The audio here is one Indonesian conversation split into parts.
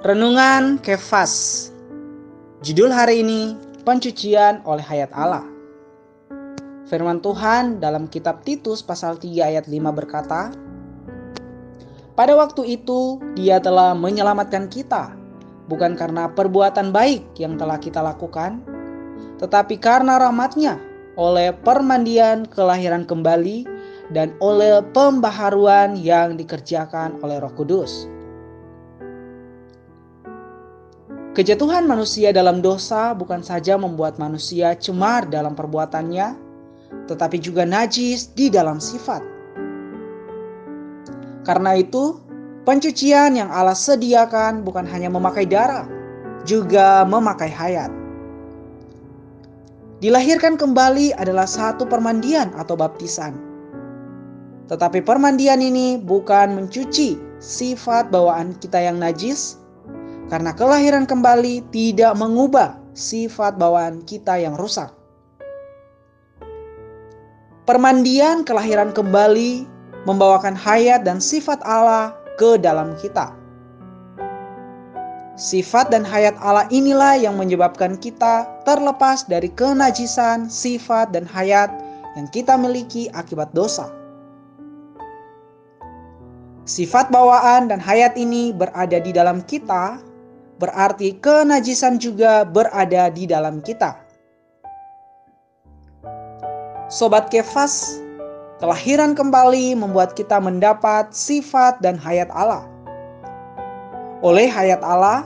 Renungan Kefas. Judul hari ini Pencucian oleh Hayat Allah. Firman Tuhan dalam kitab Titus pasal 3 ayat 5 berkata Pada waktu itu dia telah menyelamatkan kita Bukan karena perbuatan baik yang telah kita lakukan Tetapi karena rahmatnya oleh permandian kelahiran kembali dan oleh pembaharuan yang dikerjakan oleh roh kudus Kejatuhan manusia dalam dosa bukan saja membuat manusia cemar dalam perbuatannya, tetapi juga najis di dalam sifat. Karena itu, pencucian yang Allah sediakan bukan hanya memakai darah, juga memakai hayat. Dilahirkan kembali adalah satu permandian atau baptisan. Tetapi permandian ini bukan mencuci sifat bawaan kita yang najis, karena kelahiran kembali tidak mengubah sifat bawaan kita yang rusak. Permandian kelahiran kembali membawakan hayat dan sifat Allah ke dalam kita. Sifat dan hayat Allah inilah yang menyebabkan kita terlepas dari kenajisan sifat dan hayat yang kita miliki akibat dosa. Sifat bawaan dan hayat ini berada di dalam kita berarti kenajisan juga berada di dalam kita. Sobat Kefas, kelahiran kembali membuat kita mendapat sifat dan hayat Allah. Oleh hayat Allah,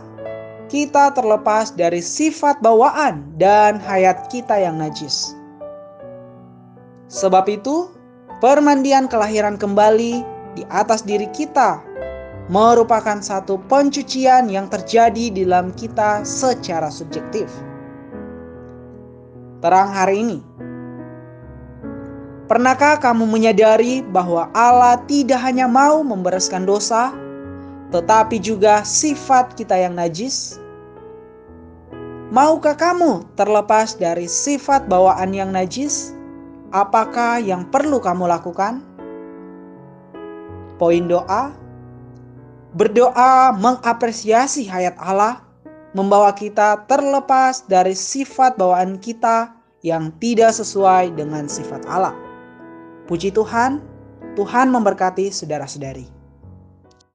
kita terlepas dari sifat bawaan dan hayat kita yang najis. Sebab itu, permandian kelahiran kembali di atas diri kita merupakan satu pencucian yang terjadi di dalam kita secara subjektif. Terang hari ini, pernahkah kamu menyadari bahwa Allah tidak hanya mau membereskan dosa, tetapi juga sifat kita yang najis? Maukah kamu terlepas dari sifat bawaan yang najis? Apakah yang perlu kamu lakukan? Poin doa Berdoa mengapresiasi hayat Allah membawa kita terlepas dari sifat bawaan kita yang tidak sesuai dengan sifat Allah. Puji Tuhan, Tuhan memberkati saudara-saudari.